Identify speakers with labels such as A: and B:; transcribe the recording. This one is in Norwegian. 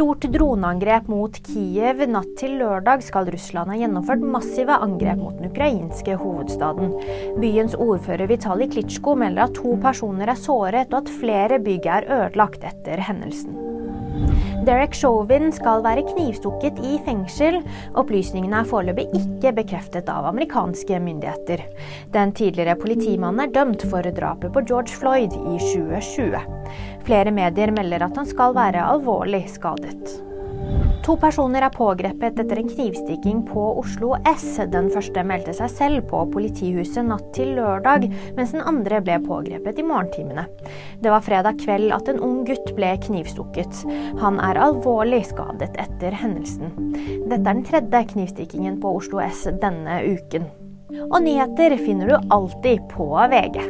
A: stort droneangrep mot Kiev natt til lørdag skal Russland ha gjennomført massive angrep mot den ukrainske hovedstaden. Byens ordfører Vitalij Klitsjko melder at to personer er såret, og at flere bygg er ødelagt etter hendelsen. Derek Chauvin skal være knivstukket i fengsel. Opplysningene er foreløpig ikke bekreftet av amerikanske myndigheter. Den tidligere politimannen er dømt for drapet på George Floyd i 2020. Flere medier melder at han skal være alvorlig skadet. To personer er pågrepet etter en knivstikking på Oslo S. Den første meldte seg selv på politihuset natt til lørdag, mens den andre ble pågrepet i morgentimene. Det var fredag kveld at en ung gutt ble knivstukket. Han er alvorlig skadet etter hendelsen. Dette er den tredje knivstikkingen på Oslo S denne uken. Og nyheter finner du alltid på VG.